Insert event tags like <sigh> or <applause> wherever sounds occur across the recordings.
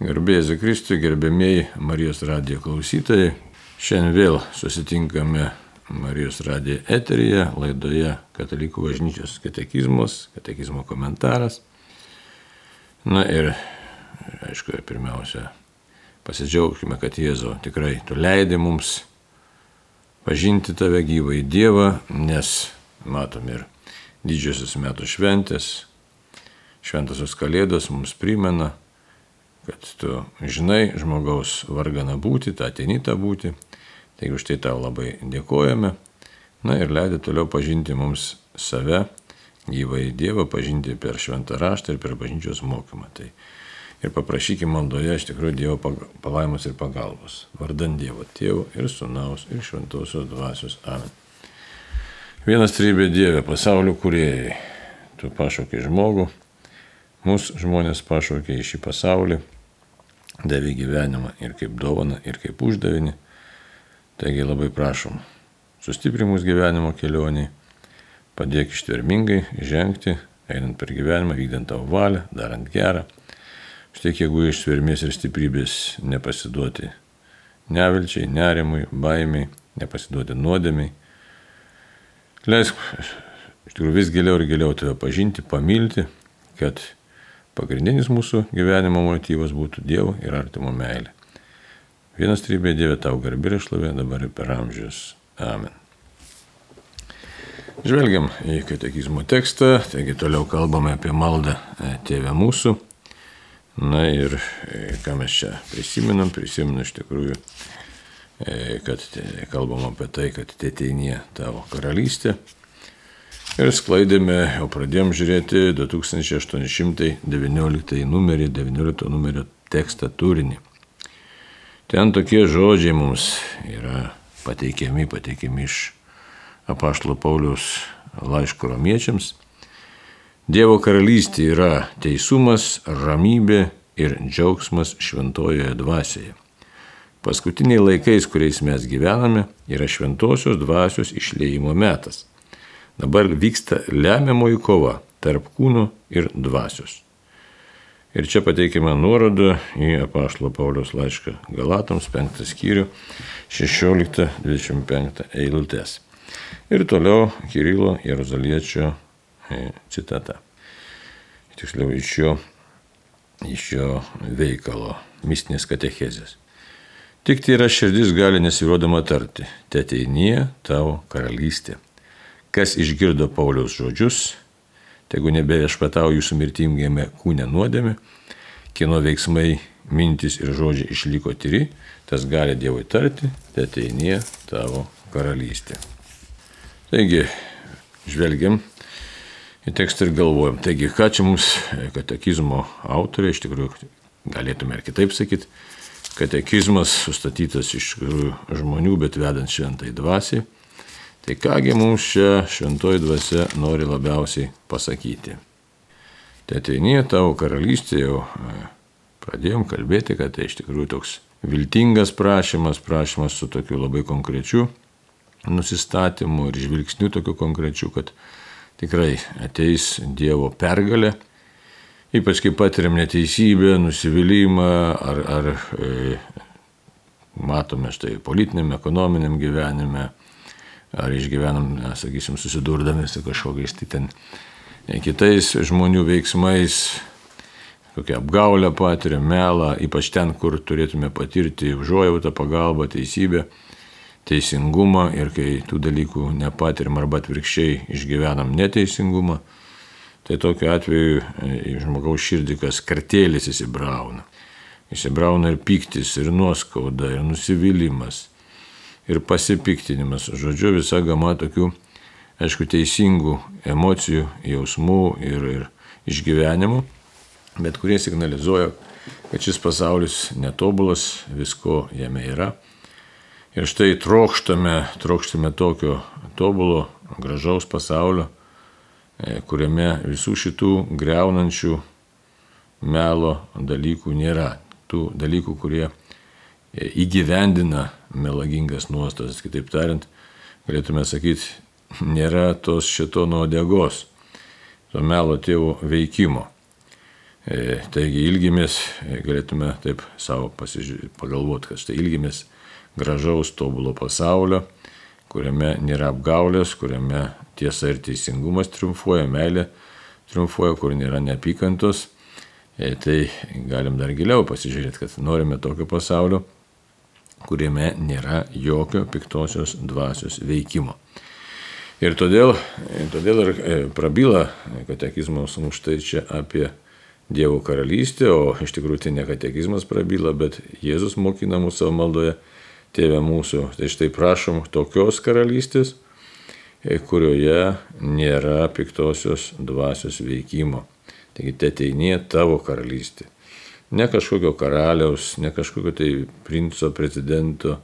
Garbėjai Kristui, gerbėmiai Marijos radijo klausytojai. Šiandien vėl susitinkame Marijos radijo eteryje, laidoje Katalikų bažnyčios katekizmas, katekizmo komentaras. Na ir, aišku, pirmiausia, pasidžiaugkime, kad Jėzau tikrai tu leidai mums pažinti tave gyvą į Dievą, nes matom ir didžiosios metų šventės, šventosios kalėdos mums primena, kad tu žinai žmogaus varganą būti, tą ateini tą būti. Taigi už tai tau labai dėkojame. Na ir leidai toliau pažinti mums save, gyvai Dievą, pažinti per šventą raštą ir per bažnyčios mokymą. Tai ir paprašykime maldoje iš tikrųjų Dievo palaimos ir pagalbos. Vardant Dievo Tėvo ir Sūnaus ir Šventosios Dvasios. Amen. Vienas trybė Dieve, pasaulio kuriejai. Tu pašaukiai žmogų, mūsų žmonės pašaukė į šį pasaulį, davė gyvenimą ir kaip dovana, ir kaip uždavinį. Taigi labai prašom, sustiprimus gyvenimo kelionį, padėk ištvermingai žengti, einant per gyvenimą, vykdant tavo valią, darant gerą. Štai jeigu ištvermės ir stiprybės nepasiduoti nevilčiai, nerimui, baimiai, nepasiduoti nuodėmiai. Leisk iš tikrųjų vis giliau ir giliau tave pažinti, pamilti, kad pagrindinis mūsų gyvenimo motyvas būtų Dievo ir artimo meilė. Vienas trybė Dieve tau garbė ir šlovė dabar ir per amžius. Amen. Žvelgiam į katekizmo tekstą, taigi toliau kalbame apie maldą e, Tėvę mūsų. Na ir e, ką mes čia prisiminam, prisiminam iš tikrųjų, e, kad kalbam apie tai, kad tėteinė tavo karalystė Ir sklaidėme, jau pradėjom žiūrėti 2819 numerį, 19 numerio tekstą turinį. Ten tokie žodžiai mums yra pateikiami, pateikiami iš apaštalo Paulius laiško romiečiams. Dievo karalystė yra teisumas, ramybė ir džiaugsmas šventojoje dvasioje. Paskutiniai laikais, kuriais mes gyvename, yra šventosios dvasios išleimo metas. Dabar vyksta lemiamoji kova tarp kūno ir dvasios. Ir čia pateikime nuorodą į apaštalo Paulius laišką Galatams 5 skyrių 16-25 eilutės. Ir toliau Kirilo Jeruzaliečio e, citata. Tiksliau iš jo, iš jo veikalo, mistinės katechezės. Tik tai yra širdis gali nesirodama tarti, te ateinie tavo karalystė Kas išgirdo Pauliaus žodžius, tegu nebevešpatau jūsų mirtingame kūne nuodėme, kino veiksmai, mintis ir žodžiai išliko tyri, tas gali Dievui tarti, te ateinie tavo karalystė. Taigi, žvelgiam į tekstą ir galvojam, taigi, ką čia mums katekizmo autoriai, iš tikrųjų, galėtume ir kitaip sakyti, katekizmas sustatytas iš žmonių, bet vedant šventai dvasiai Tai kągi mums čia šventoji dvasia nori labiausiai pasakyti. Tai ateinie tavo karalystė jau e, pradėjom kalbėti, kad tai iš tikrųjų toks viltingas prašymas, prašymas su tokiu labai konkrečiu nusistatymu ir žvilgsniu tokiu konkrečiu, kad tikrai ateis Dievo pergalė, ypač kai patiriam neteisybę, nusivylimą ar, ar e, matome štai politiniam, ekonominiam gyvenime, ar išgyvenam, na, sakysim, susidurdami su kažkokiais tai ten kitais žmonių veiksmais, kokią apgaulę patiriam, melą, ypač ten, kur turėtume patirti užuojautą, pagalbą, teisybę, teisingumą ir kai tų dalykų nepatirim arba atvirkščiai išgyvenam neteisingumą, tai tokiu atveju e, į žmogaus širdį kas kartėlis įsibrauna. Įsibrauna ir piktis, ir nuoskauda, ir nusivylimas ir pasipiktinimas. Žodžiu, visa gama tokių, aišku, teisingų emocijų, jausmų ir, ir išgyvenimų, bet kurie signalizuoja, kad šis pasaulis netobulas, visko jame yra. Ir štai trokštame, trokštame tokio tobulo, gražaus pasaulio, e, kuriame visų šitų greunančių melo dalykų nėra. Tų dalykų, kurie įgyvendina melagingas nuostatas. Kitaip tariant, galėtume sakyti, nėra tos šito nuodėgos, to melo tėvo veikimo. E, taigi ilgimės, e, galėtume taip savo pagalvoti, kad štai ilgimės gražaus, tobulo pasaulio, kuriame nėra apgaulės, kuriame tiesa ir teisingumas triumfuoja, meilė triumfuoja, kur nėra neapykantos. E, tai galim dar giliau pasižiūrėti, kad norime tokio pasaulio, kuriame nėra jokio piktosios dvasios veikimo. Ir todėl, todėl ir prabyla katekizmas mums štai čia apie Dievo karalystė, o iš tikrųjų tai ne katekizmas prabyla, bet Jėzus mokina mūsų savo maldoje, tėvė mūsų. Tai štai prašom tokios karalystės, e, kurioje nėra piktosios dvasios veikimo. Taigi te teinė tavo karalystė. Ne kažkokio karaliaus, ne kažkokio tai princo, prezidento,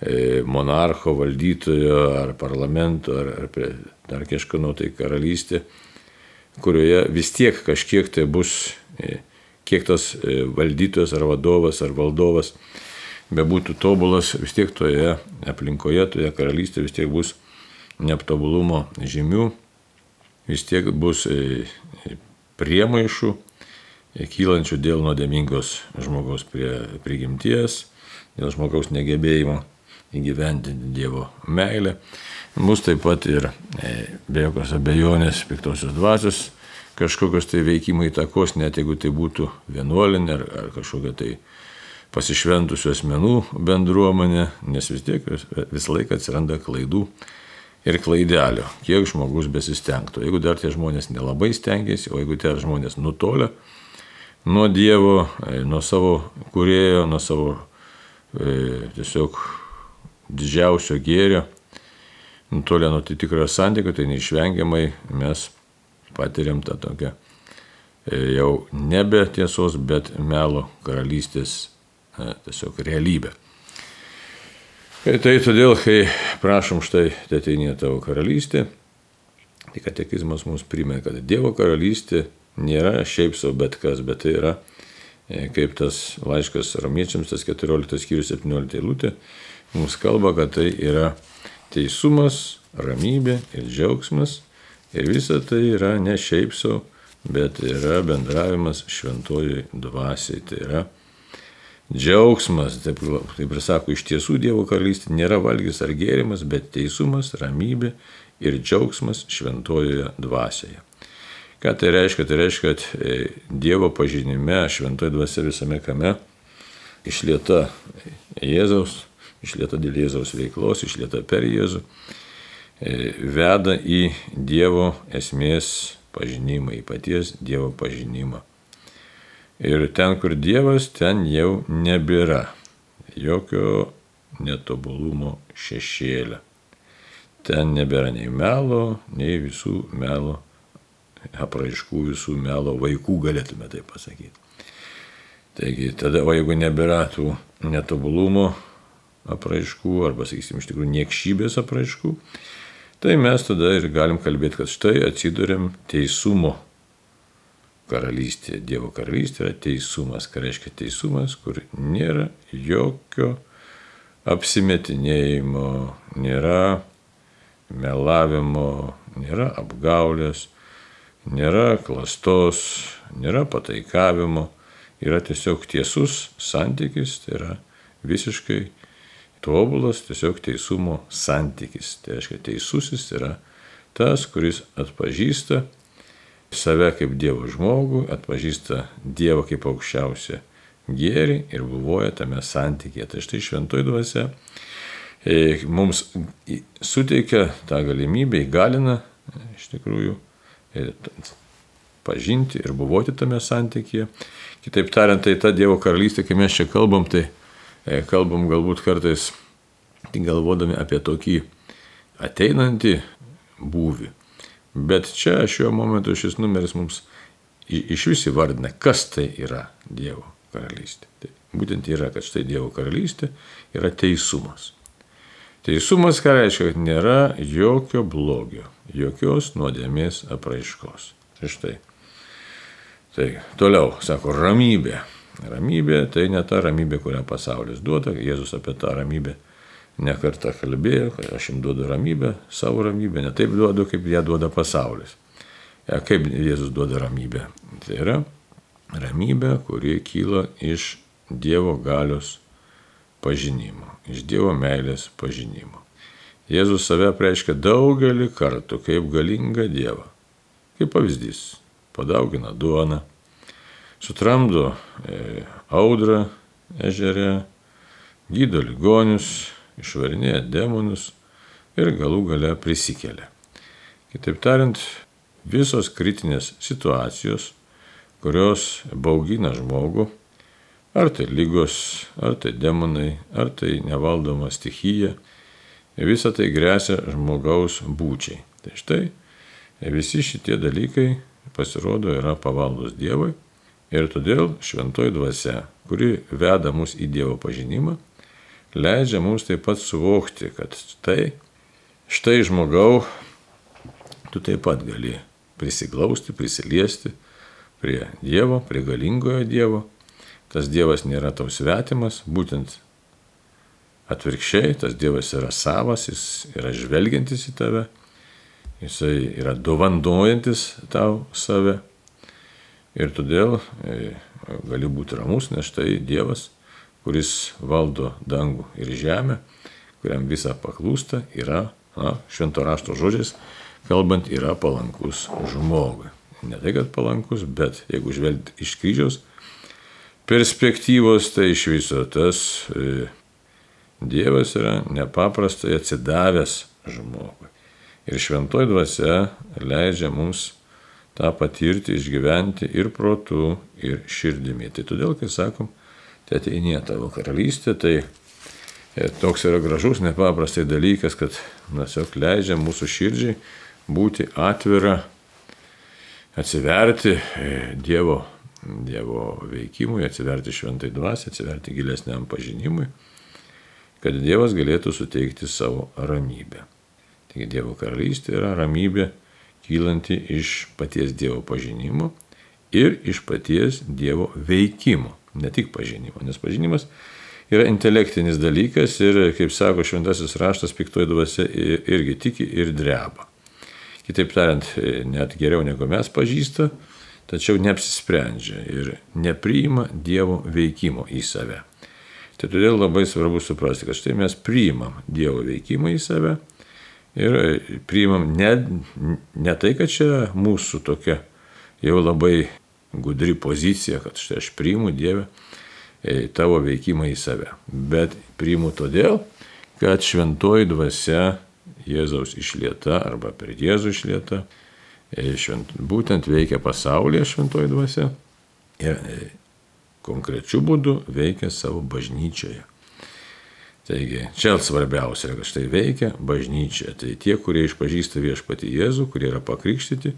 e, monarcho, valdytojo ar parlamento ar, ar dar kažkieno tai karalystė kurioje vis tiek kažkiek tai bus, e, kiek tas e, valdytojas ar vadovas ar valdovas bebūtų tobulas, vis tiek toje aplinkoje, toje karalystėje vis tiek bus neaptobulumo žymių, vis tiek bus priemaišų kylančių dėl nuodėmingos žmogaus prie prigimties, dėl žmogaus negebėjimo įgyvendinti Dievo meilę mus taip pat ir e, be jokios abejonės piktosios dvasios kažkokios tai veikimo įtakos, net jeigu tai būtų vienuolinė ar, ar kažkokia tai pasišventusių asmenų bendruomenė, nes vis tiek visą laiką atsiranda klaidų ir klaidelio, kiek žmogus besistengtų. Jeigu dar tie žmonės nelabai stengiasi, o jeigu tie žmonės nutolia nuo Dievo, e, nuo savo kurėjo, nuo savo e, tiesiog didžiausio gėrio, nutolę nuo tikrojo santykio, tai neišvengiamai mes patiriam tą tokią e, jau nebe tiesos, bet melo karalystės e, tiesiog realybę. Ir tai todėl, kai prašom štai, tai ateinė tavo karalystė, tai katekizmas mums primena, kad Dievo karalystė nėra šiaip savo bet kas, bet tai yra kaip tas laiškas romiečiams, tas 14 skyrius 17 eilutė, mums kalba, kad tai yra teisumas, ramybė ir džiaugsmas. Ir visa tai yra ne šiaip savo, bet yra bendravimas šventojui dvasiai. Tai yra džiaugsmas, taip, taip ir sako, iš tiesų Dievo karalystė nėra valgys ar gėrimas, bet teisumas, ramybė ir džiaugsmas šventojoje dvasioje. Ką tai reiškia? Tai reiškia, kad e, Dievo pažinime, šventoje dvasia visame kame išlieta Jėzaus išlieta dėl Jėzaus veiklos, išlieta per Jėzų, e, veda į Dievo esmės pažinimą, į paties Dievo pažinimą. Ir ten, kur Dievas, ten jau nebėra jokio netobulumo šešėlio. Ten nebėra nei melo, nei visų melo apraiškų, visų melo vaikų, galėtume tai pasakyti. Taigi, tada, o jeigu nebėra tų netobulumo apraiškų, arba, sakysim, iš tikrųjų niekšybės apraiškų, tai mes tada ir galim kalbėti, kad štai atsidurėm teisumo karalystėje. Dievo karalystė yra teisumas. Ką reiškia teisumas, kur nėra jokio apsimetinėjimo, nėra melavimo, nėra apgaulės, nėra klastos, nėra pataikavimo, yra tiesiog tiesus santykis, tai yra visiškai tobulas tiesiog teisumo santykis. Tai reiškia, teisusis yra tas, kuris atpažįsta save kaip Dievo žmogų, atpažįsta Dievą kaip aukščiausią gėrį ir buvoja tame santykėje. Tai štai šventoji dvasia e, mums suteikia tą galimybę, įgalina iš tikrųjų pažinti ir buvoti tame santykėje. Kitaip tariant, tai ta Dievo karalystė, kai mes čia kalbam, tai E, kalbam galbūt kartais galvodami apie tokį ateinantį būvį. Bet čia šiuo momentu šis numeris mums iš vis įvardina, kas tai yra Dievo karalystė. Tai būtent yra, kad štai Dievo karalystė yra teisumas. Teisumas, ką reiškia, kad nėra jokio blogio, jokios nuodėmės apraiškos. Tai štai. Tai toliau, sako, ramybė. Ramybė tai ne ta ramybė, kurią pasaulis duoda. Jėzus apie tą ramybę nekartą kalbėjo, kad aš jums duodu ramybę, savo ramybę, ne taip duodu, kaip ją duoda pasaulis. Ja, kaip Jėzus duoda ramybę? Tai yra ramybė, kuri kyla iš Dievo galios pažinimo, iš Dievo meilės pažinimo. Jėzus save reiškia daugelį kartų kaip galingą Dievą. Kaip pavyzdys, padaugina duoną, sutramdo e, audrą ežere, gydo ligonius, išvarinėja demonus ir galų gale prisikelia. Kitaip tariant, visos kritinės situacijos, kurios baugina žmogų, ar tai lygos, ar tai demonai, ar tai nevaldoma stichija, visa tai grėsia žmogaus būčiai. Tai štai visi šitie dalykai pasirodo yra pavaldus Dievui ir todėl šventoji dvasia, kuri veda mus į Dievo pažinimą, leidžia mums taip pat suvokti, kad tai, štai žmogau, tu taip pat gali prisiglausti, prisiliesti prie Dievo, prie galingojo Dievo. Tas Dievas nėra tau svetimas, būtent atvirkščiai, tas Dievas yra savas, jis yra žvelgiantis į tave, jisai yra dovandojantis tau save. Ir todėl e, gali būti ramus, nes štai Dievas, kuris valdo dangų ir žemę, kuriam visą paklūsta, yra, na, švento rašto žodžiais, kalbant, yra palankus žmogui. Ne tai, kad palankus, bet jeigu žvelgti iš kryžiaus perspektyvos, tai iš viso tas e, Dievas yra nepaprastai atsidavęs žmogui. Ir šventoji dvasia leidžia mums tą patirti, išgyventi ir protu, ir širdimi. Tai todėl, kai sakom, tai ateinė tavo karalystė, tai e, toks yra gražus, nepaprastai dalykas, kad tiesiog leidžia mūsų širdžiai būti atvira, atsiverti e, Dievo, Dievo veikimui, atsiverti šventai dvasiai, atsiverti gilesniam pažinimui, kad Dievas galėtų suteikti savo ramybę. Taigi Dievo karalystė yra ramybė kylanti iš paties Dievo pažinimo ir iš paties Dievo veikimo, ne tik pažinimo, nes pažinimas yra intelektinis dalykas ir, kaip sako šventasis raštas, piktoji dvasia irgi tiki ir dreba. Kitaip tariant, net geriau negu mes pažįsta, tačiau neapsisprendžia ir nepriima Dievo veikimo į save. Tai todėl labai svarbu suprasti, kad štai mes priimam Dievo veikimą į save ir priimam ne, ne tai, kad čia mūsų tokia jau labai gudri pozicija, kad štai aš priimu Dievę e, tavo veikimą į save, bet priimu todėl, kad šventoji dvasia Jėzaus išlieta arba per Jėzų išlieta, švent, būtent veikia pasaulyje šventoji dvasia ir e, konkrečiu būdu veikia savo bažnyčioje. Taigi, čia svarbiausia, kad štai veikia bažnyčia. Tai tie, kurie išpažįsta viešpati Jėzų, kurie yra pakrikštyti,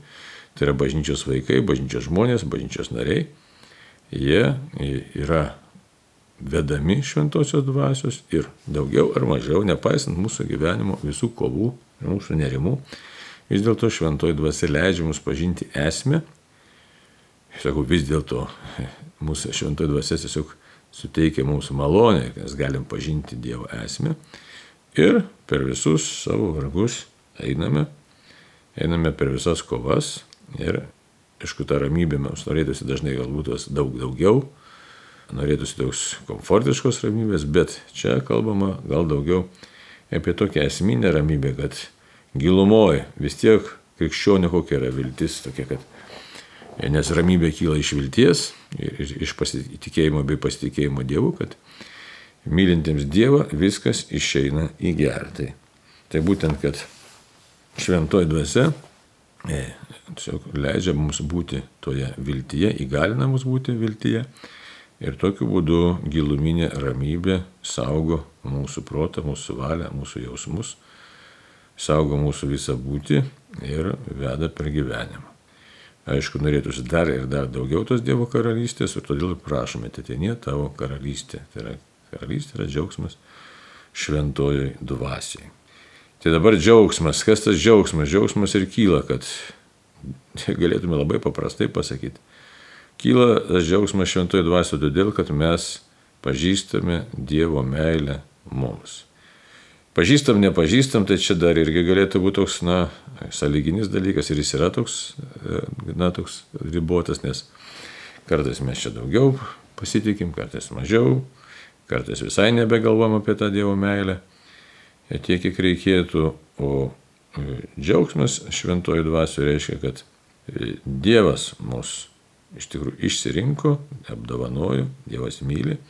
tai yra bažnyčios vaikai, bažnyčios žmonės, bažnyčios nariai, jie yra vedami šventosios dvasios ir daugiau ar mažiau, nepaisant mūsų gyvenimo visų kovų ir mūsų nerimų, vis dėlto šventoji dvasia leidžia mums pažinti esmę. Sakau, vis dėlto mūsų šventoji dvasia tiesiog suteikia mums malonę, mes galim pažinti Dievo esmę ir per visus savo vargus einame, einame per visas kovas ir, aišku, tą ramybę mums norėtųsi dažnai galbūt daug daugiau, norėtųsi toks komfortiškos ramybės, bet čia kalbama gal daugiau apie tokią esminę ramybę, kad gilumoje vis tiek krikščionio kokia yra viltis, tokia, kad nes ramybė kyla iš vilties iš pasitikėjimo bei pasitikėjimo Dievu, kad mylintiems Dievą viskas išeina į gerą. Tai, tai būtent, kad šventoji dvasia e, leidžia mums būti toje viltyje, įgalina mus būti viltyje ir tokiu būdu giluminė ramybė saugo mūsų protą, mūsų valią, mūsų jausmus, saugo mūsų visą būti ir veda per gyvenimą. Aišku, norėtųsi dar ir dar daugiau tos Dievo karalystės ir todėl prašome, ateinie tavo karalystė. Tai yra karalystė yra džiaugsmas šventojoj dvasiai. Tai dabar džiaugsmas, kas tas džiaugsmas? Džiaugsmas ir kyla, kad <laughs> galėtume labai paprastai pasakyti. Kyla tas džiaugsmas šventojoj dvasioje todėl, kad mes pažįstame Dievo meilę mums. Pažįstam, nepažįstam, tai čia dar irgi galėtų būti toks, na, sąlyginis dalykas ir jis yra toks, e, na, toks ribotas, nes Kartais mes čia daugiau pasitikim, kartais mažiau, kartais visai nebegalvom apie tą Dievo meilę, tiek kiek reikėtų, o e, džiaugsmas šventoji dvasioje reiškia, kad e, Dievas mus iš tikrųjų išsirinko, apdovanojo, Dievas myli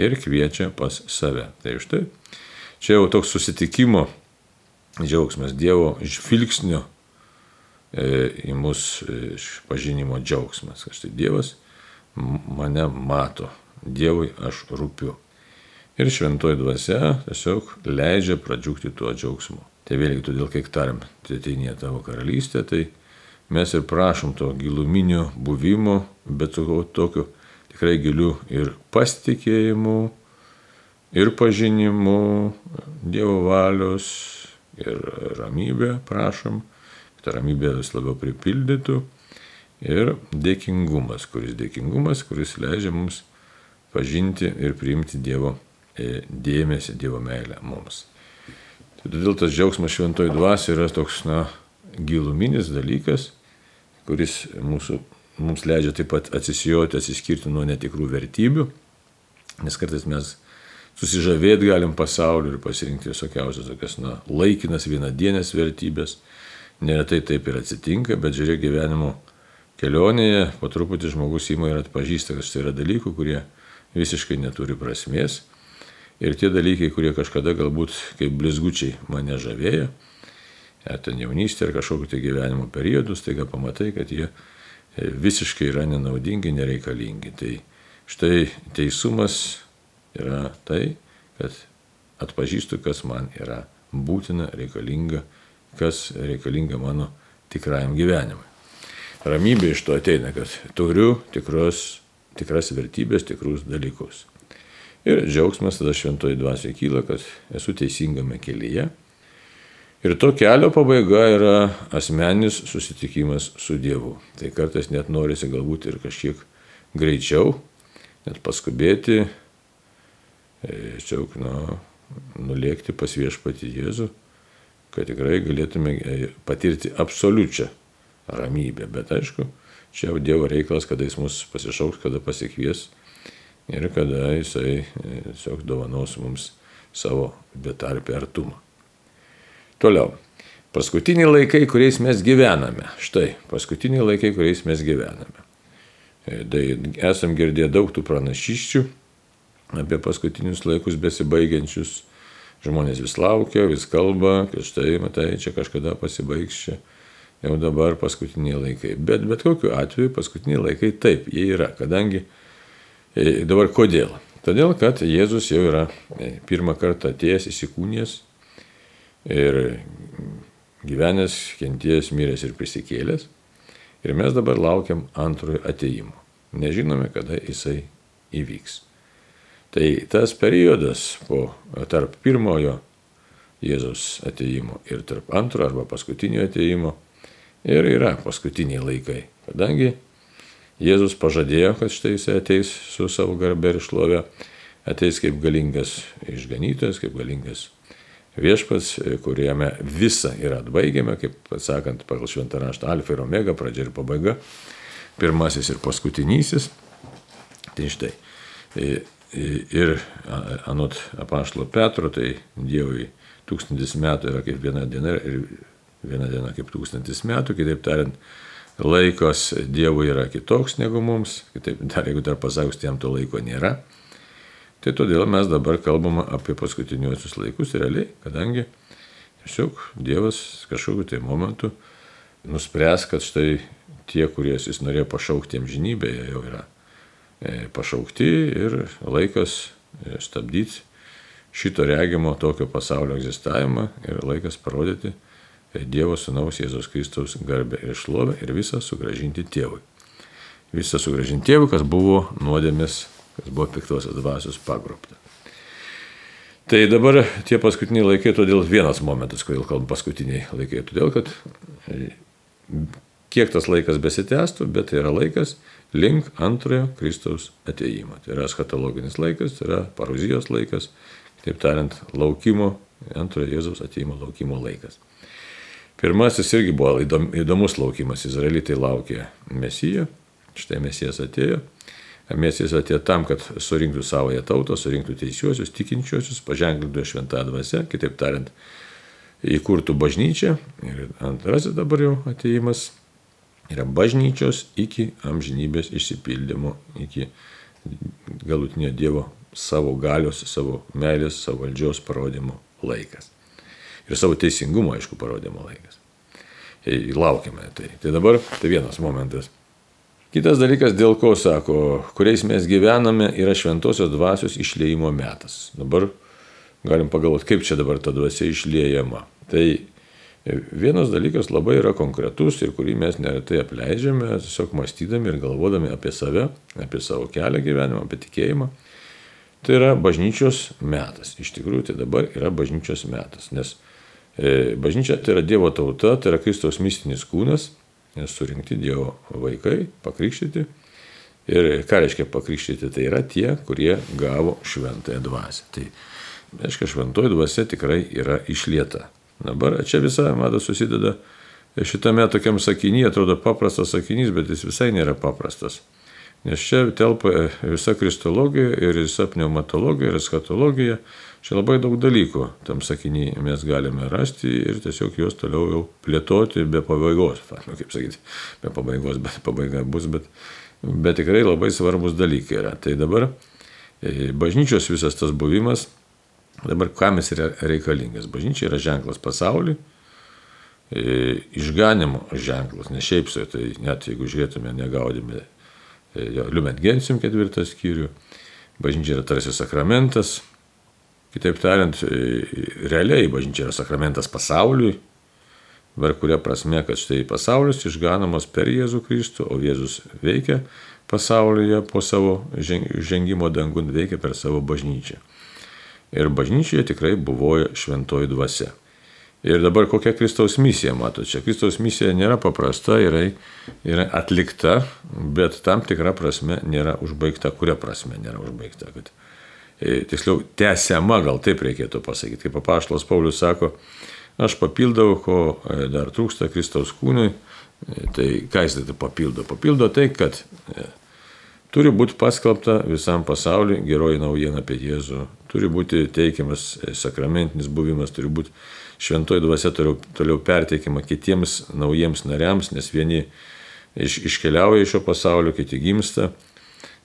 ir kviečia pas save. Tai štai, čia jau toks susitikimo džiaugsmas, Dievo žvilgsnio e, į mus pažinimo džiaugsmas, kad štai Dievas mane mato, Dievui aš rūpiu. Ir šventoji dvasia tiesiog leidžia pradžiūkti tuo džiaugsmu. Tai vėlgi todėl, kai tarim, tai ateinė tavo karalystė, tai mes ir prašom to giluminio buvimo, bet tokiu tikrai giliu ir pasitikėjimu, ir pažinimu, Dievo valios, ir ramybė prašom, kad ramybė vis labiau pripildytų ir dėkingumas, kuris dėkingumas, kuris leidžia mums pažinti ir priimti Dievo e, dėmesį, Dievo meilę mums. Todėl tas džiaugsmas šventoji dvasia yra toks, na, giluminis dalykas, kuris mūsų, mums leidžia taip pat atsisijoti, atsiskirti nuo netikrų vertybių, nes kartais mes susižavėti galim pasauliu ir pasirinkti visokiausias tokias, na, laikinas vienadienės vertybės. Neretai taip ir atsitinka, bet žiūrėk gyvenimo kelionėje po truputį žmogus įma ir atpažįsta, kad tai yra dalykų, kurie visiškai neturi prasmės. Ir tie dalykai, kurie kažkada galbūt kaip blizgučiai mane žavėjo, ar ten jaunystė ar kažkokiu tai gyvenimo periodu, staiga pamatai, kad jie e, visiškai yra nenaudingi, nereikalingi. Tai štai teisumas yra tai, kad atpažįstu, kas man yra būtina, reikalinga, kas reikalinga mano tikrajam gyvenimui ramybė iš to ateina, kad turiu tikros, tikras vertybės, tikrus dalykus. Ir džiaugsmas tada šventoji dvasia kyla, kad esu teisingame kelyje. Ir to kelio pabaiga yra asmeninis susitikimas su Dievu. Tai kartais net norisi galbūt ir kažkiek greičiau, net paskubėti, tiesiog nu, nulėkti pas viešpatį Jėzų, kad tikrai galėtume e, patirti absoliučią ramybė. Bet aišku, čia jau Dievo reikalas, kada jis mus pasišauks, kada pasikvies ir kada jisai e, tiesiog dovanos mums savo betarpį artumą. Toliau. Paskutiniai laikai, kuriais mes gyvename. Štai, paskutiniai laikai, kuriais mes gyvename. E, tai esam girdėję daug tų pranašyščių apie paskutinius laikus besibaigiančius. Žmonės vis laukia, vis kalba, kad štai, matai, čia kažkada pasibaigs čia jau dabar paskutiniai laikai. Bet bet kokiu atveju paskutiniai laikai taip, jie yra. Kadangi e, dabar kodėl? Todėl, kad Jėzus jau yra e, pirmą kartą atėjęs, įsikūnijęs ir gyvenęs, kentėjęs, miręs ir prisikėlęs. Ir mes dabar laukiam antrojo ateimo. Nežinome, kada jisai įvyks. Tai tas periodas po, tarp pirmojo Jėzus ateimo ir tarp antro arba paskutinio ateimo ir yra paskutiniai laikai. Kadangi Jėzus pažadėjo, kad štai jis ateis su savo garbė ir šlove, ateis kaip galingas išganytojas, kaip galingas viešpats, kuriame visa yra atbaigiama, kaip atsakant pagal šventą raštą alfa ir omega, pradžia ir pabaiga, pirmasis ir paskutinysis. Tai štai. Ir anot apaštalo Petro, tai Dievui tūkstantis metų yra kaip viena diena ir viena diena kaip tūkstantis metų, kitaip tariant, laikas Dievui yra kitoks negu mums, kitaip dar jeigu dar pasakus, jam to laiko nėra. Tai todėl mes dabar kalbame apie paskutiniuosius laikus realiai, kadangi tiesiog Dievas kažkokiu tai momentu nuspręs, kad štai tie, kurie jis norėjo pašaukti jie jau yra pašaukti ir laikas e, stabdyti šito regimo tokio pasaulio egzistavimą ir laikas parodyti, Dievo Sūnaus Jėzaus Kristaus garbę ir šlovę ir visą sugražinti tėvui. Visą sugražinti tėvui, kas buvo nuodėmis, kas buvo piktosios dvasios pagrobta. Tai dabar tie paskutiniai laikai, todėl vienas momentas, kodėl kalbam paskutiniai laikai, todėl kad e, kiek tas laikas besitęstų, bet tai yra laikas link antrojo Kristaus ateimo. Tai yra eschatologinis laikas, tai yra paruzijos laikas, kitaip tariant, laukimo, antrojo Jėzaus ateimo laukimo laikas. Pirmasis irgi buvo įdomus laukimas. Izraelitai laukė Mesiją, štai Mesijas atėjo. Mesijas atėjo tam, kad surinktų savoje tautą, surinktų teisiuosius, tikinčiuosius, paženklintų šventą dvasę, kitaip tariant, įkurtų bažnyčią. Ir antrasis dabar jau ateimas yra bažnyčios iki amžinybės išsipildymo, iki galutinio Dievo savo galios, savo meilės, savo valdžios parodymo laikas. Ir savo teisingumo, aišku, parodymo laikas. Ir laukiame tai. Tai dabar tai vienas momentas. Kitas dalykas, dėl ko sako, kuriais mes gyvename, yra šventosios dvasios išleimo metas. Dabar galim pagalvoti, kaip čia dabar ta dvasia išliejama. Tai vienas dalykas labai yra konkretus ir kurį mes neretai apleidžiame, tiesiog mąstydami ir galvodami apie save, apie savo kelią gyvenimą, apie tikėjimą. Tai yra bažnyčios metas. Iš tikrųjų, tai dabar yra bažnyčios metas, nes e, bažnyčia tai yra Dievo tauta, tai yra Kristaus mistinis kūnas surinkti Dievo vaikai, pakrikštyti. Ir ką reiškia pakrikštyti, tai yra tie, kurie gavo šventąją dvasę. Tai reiškia, šventoji dvasia tikrai yra išlieta. Dabar čia visa, mato, susideda šitame tokiam sakinyje, atrodo paprastas sakinys, bet jis visai nėra paprastas. Nes čia telpa visa kristologija ir visa pneumatologija ir skatologija Čia labai daug dalykų tam sakinį mes galime rasti ir tiesiog juos toliau jau plėtoti be pabaigos. Nu, kaip sakyti, be pabaigos, bet pabaiga bus, bet, bet tikrai labai svarbus dalykai yra. Tai dabar e, bažnyčios visas tas buvimas, dabar kam jis yra reikalingas. Bažnyčia yra ženklas pasauliui, e, išganimo ženklas, ne šiaip su, tai net jeigu žiūrėtume, negaudime e, Liumet Gensim ketvirtą skyrių, bažnyčia yra tarsi sakramentas, Kitaip tariant, e, realiai bažnyčia yra sakramentas pasauliui, per kuria prasme, kad štai pasaulis išganamas per Jėzų Kristų, o Jėzus veikia pasaulyje po savo žengimo dangun, veikia per savo bažnyčią. Ir bažnyčioje tikrai buvo šventoji dvasia. Ir dabar kokia Kristaus misija, matote, čia Kristaus misija nėra paprasta, yra, yra atlikta, bet tam tikra prasme nėra užbaigta. Kuria prasme nėra užbaigta? Kad E, tiksliau, tęsiama, gal taip reikėtų pasakyti, kaip apaštalas Paulius sako, aš papildau, ko e, dar trūksta Kristaus kūnui, e, tai ką jis tai papildo? Papildo tai, kad turi būti paskelbta visam pasauliu geroji naujiena apie Jėzų, turi būti teikiamas sakramentinis buvimas, turi būti šventoji dvasia toliau, toliau perteikima kitiems naujiems nariams, nes vieni iš, iškeliauja iš šio pasaulio, kiti gimsta.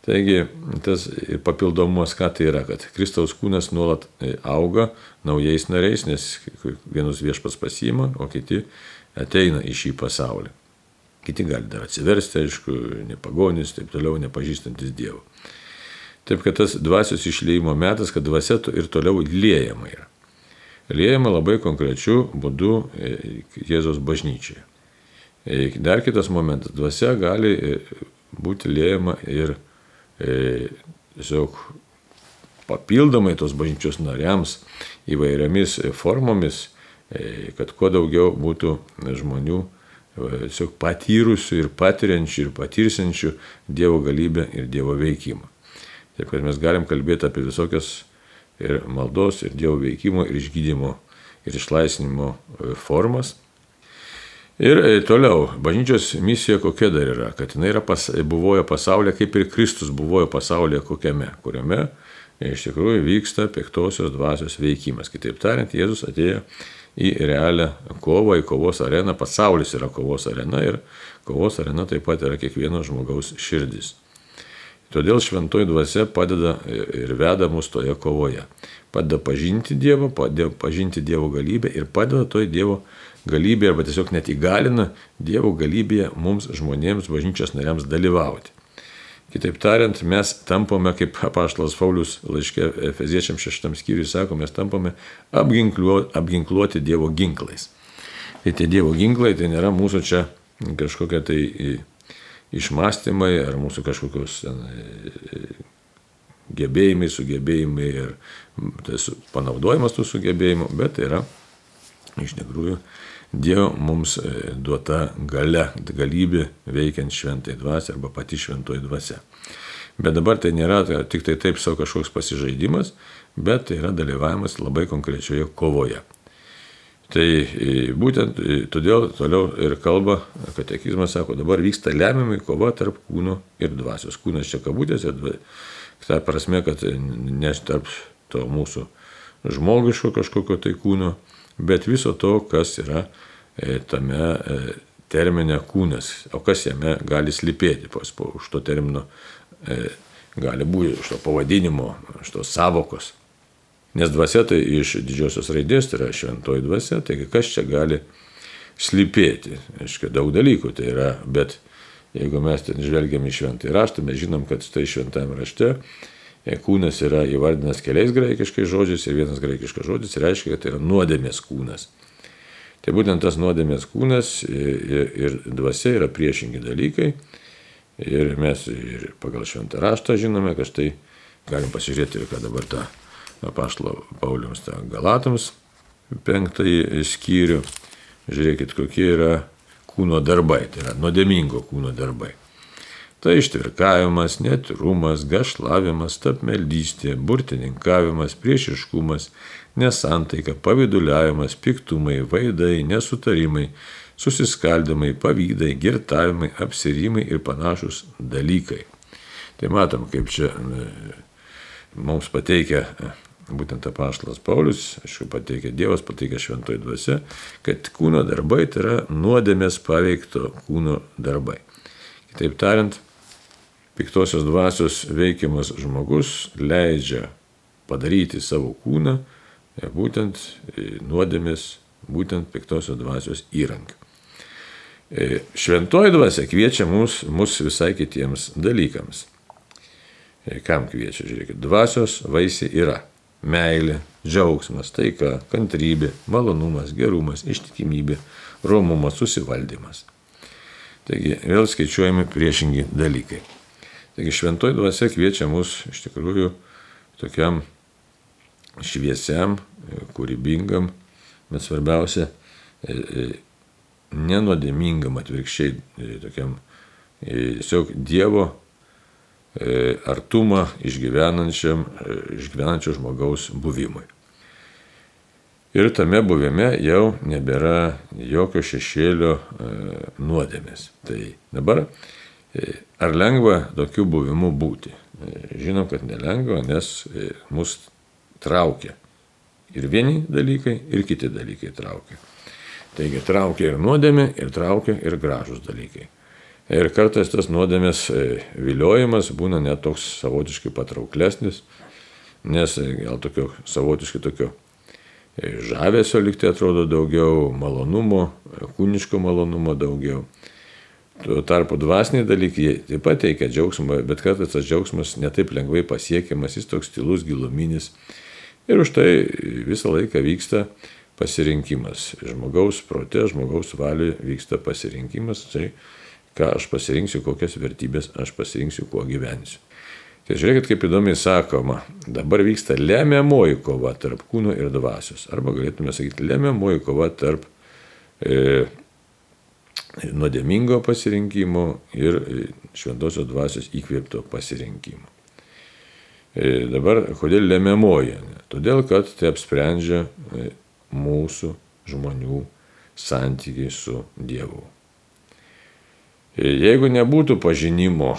Taigi tas papildomumas, ką tai yra, kad Kristaus kūnas nuolat auga naujais nariais, nes vienus viešpas pasiima, o kiti ateina į šį pasaulį. Kiti gali dar atsiversti, aišku, nepagonis, taip toliau, nepažįstantis Dievo. Taip kad tas dvasios išleimo metas, kad dvasia ir toliau liejama yra. Liejama labai konkrečiu būdu e, Jėzos bažnyčiai. E, dar kitas momentas, dvasia gali e, būti liejama ir tiesiog papildomai tos bažnyčios nariams įvairiamis formomis, kad kuo daugiau būtų žmonių tiesiog patyrusių ir patiriančių ir patirsiančių Dievo galybę ir Dievo veikimą. Taip kad mes galim kalbėti apie visokias ir maldos, ir Dievo veikimo, ir išgydymo, ir išlaisvinimo formas. Ir e, toliau, bažnyčios misija kokia dar yra, kad jinai yra pas, buvojo pasaulyje, kaip ir Kristus buvojo pasaulyje kokiame, kuriame e, iš tikrųjų vyksta piktosios dvasios veikimas. Kitaip tariant, Jėzus atėjo į realią kovą, į kovos areną, pasaulis yra kovos arena ir kovos arena taip pat yra kiekvieno žmogaus širdis. Todėl šventoji dvasia padeda ir veda mus toje kovoje. Padeda pažinti Dievą, padeda pažinti Dievo galybę ir padeda toj Dievo galybė arba tiesiog net įgalina Dievo galybėje mums žmonėms, bažnyčios nariams dalyvauti. Kitaip tariant, mes tampame, kaip apaštalas Paulius laiškė Efeziečiam šeštam skyriui sako, mes tampame apginkluoti, Dievo ginklais. Tai tie Dievo ginklai tai nėra mūsų čia kažkokie tai išmastymai ar mūsų kažkokios gebėjimai, sugebėjimai ir tai panaudojimas tų sugebėjimų, bet tai yra iš tikrųjų Dievo mums e, duota gale, galybė veikiant šventai dvasia arba pati šventoji dvasia. Bet dabar tai nėra tai tik tai taip savo kažkoks pasižaidimas, bet tai yra dalyvavimas labai konkrečioje kovoje. Tai būtent todėl toliau ir kalba, katekizmas sako, dabar vyksta lemiamai kova tarp kūno ir dvasios. Kūnas čia kabutėse, ta prasme, kad ne tarp to mūsų žmogiško kažkokio tai kūno, bet viso to, kas yra tame terminė kūnas, o kas jame gali slypėti, pas, po, už to termino e, gali būti, už to pavadinimo, už tos savokos. Nes dvasia tai iš didžiosios raidės tai yra šventoji dvasia, taigi kas čia gali slypėti. Aišku, daug dalykų tai yra, bet jeigu mes ten žvelgiam į šventąjį raštą, mes žinom, kad tai šventame rašte e, kūnas yra įvardinas keliais graikiškais žodžiais ir vienas graikiškas žodis reiškia, kad tai yra nuodėmės kūnas. Tai būtent tas nuodėmės kūnas ir, ir dvasia yra priešingi dalykai. Ir mes ir pagal šventą raštą žinome, kad štai galim pasižiūrėti, ką dabar tą apaštalo Pauliams tą Galatams penktąjį skyrių. Žiūrėkit, kokie yra kūno darbai, tai yra nuodėmingo kūno darbai. Tai ištvirkavimas, netrumas, gašlavimas, tapmeldystė, burtininkavimas, priešiškumas, nesantaika, paviduliavimas, piktumai, vaidai, nesutarimai, susiskaldimai, pavydai, girtavimai, apsirimai ir panašus dalykai. Tai matom, kaip čia e, mums pateikia e, būtent apaštalas Paulius, aišku, pateikia Dievas, pateikia šventoji dvasia, kad kūno darbai tai yra nuodėmės paveikto kūno darbai. Kitaip tariant, piktosios dvasios veikiamas žmogus leidžia padaryti savo kūną E, būtent e, nuodėmės, būtent piktosios dvasios įrankių. E, šventoji dvasia kviečia mus, mus visai kitiems dalykams. Kam kviečia, žiūrėkit, dvasios vaisiai yra meilė, džiaugsmas, taika, kantrybė, malonumas, gerumas, ištikimybė, romumas, susivaldymas. Taigi vėl skaičiuojami priešingi dalykai. Taigi šventoji dvasia kviečia mus iš tikrųjų tokiam šviesiam, kūrybingam, bet svarbiausia, e, e, nenodėmingam atvirkščiai, e, tokiam tiesiog Dievo artumą išgyvenančiam, išgyvenančio žmogaus buvimui. Ir tame buvime jau nebėra jokio šešėlio nuodėmės. Tai dabar ar lengva tokiu buvimu būti? Žinom, kad nelengva, nes mus traukia. Ir vieni dalykai, ir kiti dalykai traukia. Taigi traukia ir nuodėmė, ir traukia ir gražus dalykai. Ir kartais tas nuodėmės e, viliojimas būna net toks savotiškai patrauklesnis, nes e, gal tokio savotiškai tokio e, žavesio liktai atrodo daugiau, malonumo, kūniško malonumo daugiau. Tuo tarpu dvasiniai dalykai taip pat teikia džiaugsmą, bet kartais tas džiaugsmas netaip lengvai pasiekiamas, jis toks tylus, giluminis Ir už tai visą laiką vyksta pasirinkimas. Žmogaus prote, žmogaus valioje vyksta pasirinkimas, tai ką aš pasirinksiu, kokias vertybės aš pasirinksiu, kuo gyvensiu. Tai žiūrėkit, kaip įdomiai sakoma, dabar vyksta lemiamoji kova tarp kūno ir dvasios. Arba galėtume sakyti, lemiamoji kova tarp e, nuodėmingo pasirinkimo ir šventosios dvasios įkvėpto pasirinkimo. E, dabar kodėl lemiamoji? Todėl, kad tai apsprendžia e, mūsų žmonių santykiai su Dievu. E, jeigu nebūtų pažinimo,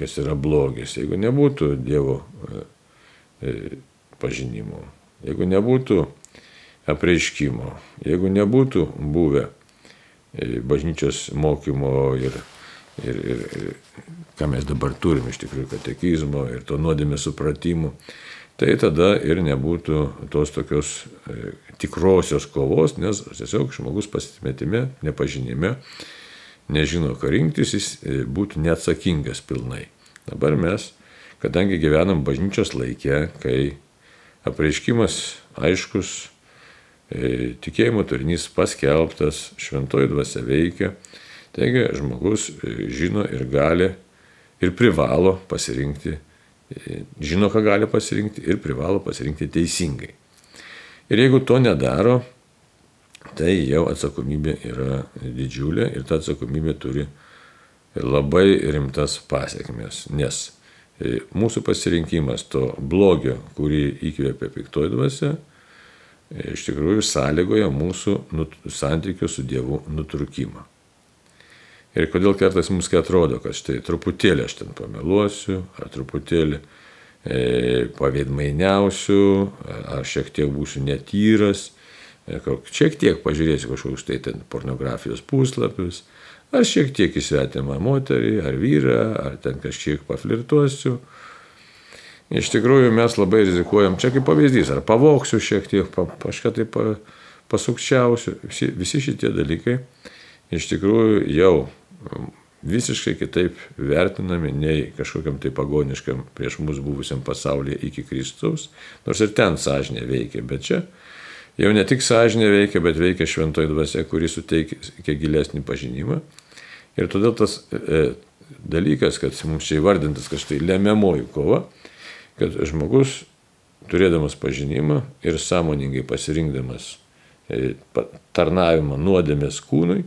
kas yra blogis, jeigu nebūtų Dievo pažinimo, jeigu nebūtų apreiškimo, jeigu nebūtų buvę bažnyčios mokymo ir ir, ir, ir ką mes dabar turim iš tikrųjų katekizmo ir to nuodėmės supratimų, tai tada ir nebūtų tos tokios e, tikrosios kovos, nes tiesiog žmogus pasimetime, nepažinime, nežino, ką rinktis, jis e, būtų neatsakingas pilnai. Dabar mes, kadangi gyvenam bažnyčios laikė, kai apreiškimas aiškus, tikėjimo turinys paskelbtas, šventoji dvasia veikia, Taigi žmogus e, žino ir gali ir privalo pasirinkti, e, žino, ką gali pasirinkti ir privalo pasirinkti teisingai. Ir jeigu to nedaro, tai jau atsakomybė yra didžiulė ir ta atsakomybė turi labai rimtas pasiekmes, nes e, mūsų pasirinkimas to blogio, kurį įkvėpia piktoji dvasia, iš tikrųjų sąlygoja mūsų santykių su Dievu nutrukimą. Ir kodėl kartais mums kai atrodo, kad štai truputėlį aš ten pameluosiu, ar truputėlį e, pavėdmainiausiu, ar šiek tiek būsiu netyras, e, šiek tiek pažiūrėsiu kažkokius tai ten pornografijos puslapius, ar šiek tiek įsvetimą moterį, ar vyrą, ar ten kažkiek paflirtuosiu. Iš tikrųjų mes labai rizikuojam, čia kaip pavyzdys, ar pavoksiu šiek tiek, pa, kažką tai pa, pasukčiausiu, visi, visi šitie dalykai iš tikrųjų jau visiškai kitaip vertinami nei kažkokiam tai pagoniškam prieš mus buvusiam pasaulyje iki Kristaus, nors ir ten sąžinė veikia, bet čia jau ne tik sąžinė veikia, bet veikia šventoji dvasia, kuri suteikia gilesnį pažinimą. Ir todėl tas e, dalykas, kad mums čia įvardintas kažtai lemiamoji kova, kad žmogus turėdamas pažinimą ir sąmoningai pasirinkdamas e, tarnavimą nuodėmės kūnui,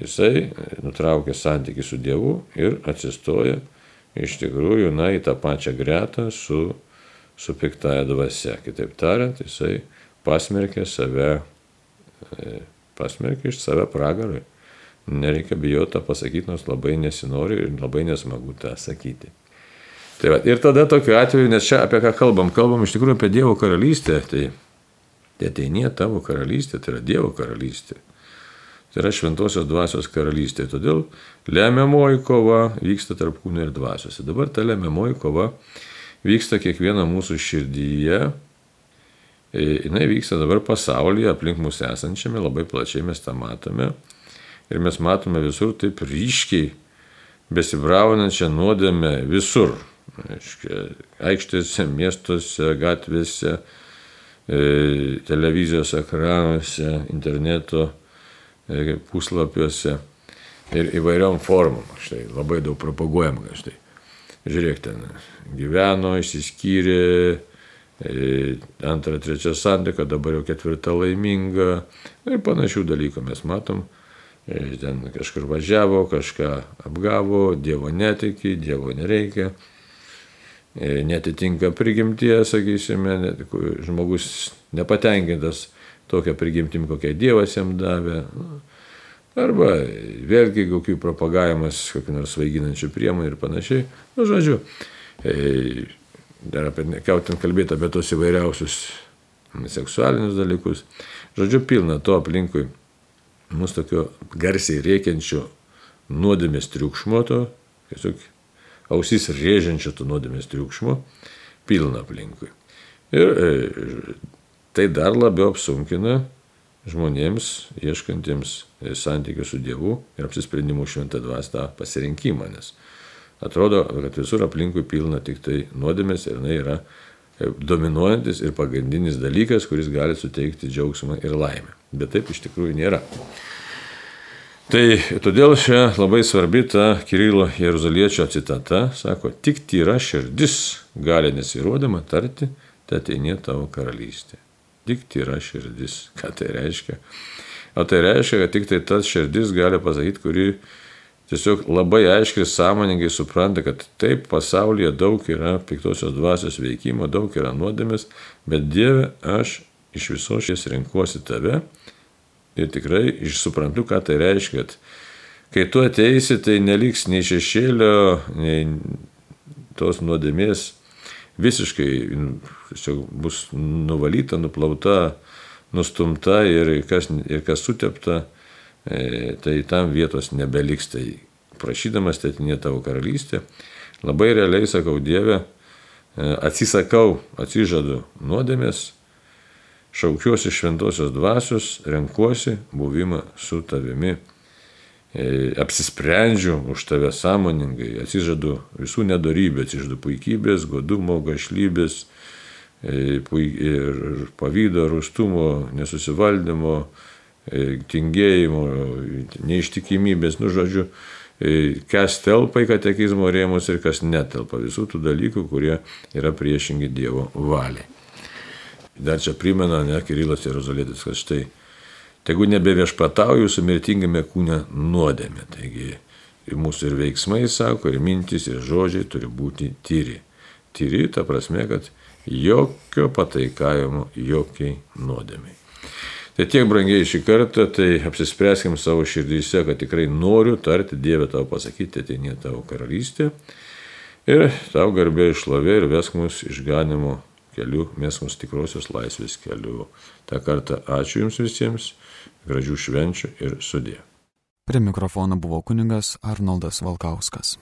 jisai nutraukia santykių su Dievu ir atsistoja iš tikrųjų, na, į tą pačią gretą su, su piktaja dvasia. Kitaip tariant, jisai pasmerkė save, e, pasmerkė iš save pragarui. Nereikia bijoti tą pasakyti, nors labai nesinori ir labai nesmagu tą sakyti. Tai va, ir tada tokiu atveju, nes čia apie ką kalbam, kalbam iš tikrųjų apie Dievo karalystę, tai, tai ateinė tavo karalystė, tai yra Dievo karalystė. Tai yra šventosios dvasios karalystė. Todėl lemiamoji kova vyksta tarp kūno ir dvasios. Dabar ta lemiamoji kova vyksta kiekvieno mūsų širdyje. E, Jis vyksta dabar pasaulyje, aplink mūsų esančiame, labai plačiai mes tą matome. Ir mes matome visur taip ryškiai besibraunančią nuodėmę visur. Aiškia, aikštėse, miestuose, gatvėse, e, televizijos ekranuose, interneto E, puslapiuose ir įvairiom formom. Štai labai daug propaguojam, kad štai. Žiūrėk, ten gyveno, išsiskyrė, e, antrą, trečią santyką, dabar jau ketvirtą laimingą ir panašių dalykų mes matom. Ten kažkur važiavo, kažką apgavo, Dievo netiki, Dievo nereikia, netitinka prigimties, sakysime, žmogus nepatenkintas tokią prigimtim, kokią Dievas jam davė. Arba vėlgi kokių propagavimas, kokių nors svaiginančių priemonių ir panašiai. Nu, žodžiu, e, dar apie, kautin kalbėti apie tos įvairiausius seksualinius dalykus. Žodžiu, pilna to aplinkui mūsų tokio garsiai rėkiančio nuodėmės triukšmo, to tiesiog ausis rėžiančio to nuodėmės triukšmo, pilna aplinkui. Ir e, tai dar labiau apsunkina žmonėms, ieškantiems santykių su Dievu ir apsisprendimų šventą dvastą pasirinkimą, nes atrodo, kad visur aplinkui pilna tik tai nuodėmės ir jinai yra dominuojantis ir pagrindinis dalykas, kuris gali suteikti džiaugsmą ir laimę. Bet taip iš tikrųjų nėra. Tai todėl čia labai svarbi ta Kirilo Jeruzaliečio citata, sako, tik tyra širdis gali nesirodama tarti, tai ateinė tavo karalystė tik tyra širdis. <laughs> Ką tai reiškia? O tai reiškia, kad tik tai tas širdis gali pasakyti, kuri tiesiog labai aiškiai sąmoningai supranta, kad taip pasaulyje daug yra piktosios dvasios veikimo, daug yra nuodėmės, bet Dieve, aš iš viso šies renkuosi tave ir tikrai išsuprantu, ką tai reiškia, kai tu ateisi, tai neliks nei šešėlio, nei tos nuodėmės visiškai tiesiog bus nuvalyta, nuplauta, nustumta ir kas, ir kas sutepta, e, tai tam vietos nebeliks. Tai prašydamas tėtinė tavo karalystė, labai realiai sakau Dieve, e, atsisakau, atsižadu nuodėmės, šaukiuosi šventosios dvasios, renkuosi buvimą su tavimi. E, apsisprendžiu už tave sąmoningai, atsižadu visų nedarybę, atsižadu puikybės, godumo, gašlybės, e, ir pavydo, rūstumo, nesusivaldymo, e, tingėjimo, neištikimybės, nu žodžiu, kas telpa į katekizmo rėmus ir kas netelpa, visų tų dalykų, kurie yra priešingi Dievo valiai. Dar čia primena, ne, Kirilas Jeruzalėtis, kad štai tegu nebeviešpatau jūsų mirtingame kūne nuodėmė. Taigi ir mūsų ir veiksmai, sako, ir mintis, ir žodžiai turi būti tyri. tyri, ta prasme, kad jokio pataikavimo, jokiai nuodėmiai. Tai tiek brangiai šį kartą, tai apsispręskim savo širdyse, kad tikrai noriu tarti Dievę tau pasakyti, ateinė tavo karalystė. Ir tau garbė išlovė ir vesk mus išganimo keliu, mes mus tikrosios laisvės keliu. Ta kartą ačiū Jums visiems, gražių švenčių ir sudė. Prie mikrofono buvo kuningas Arnoldas Valkauskas.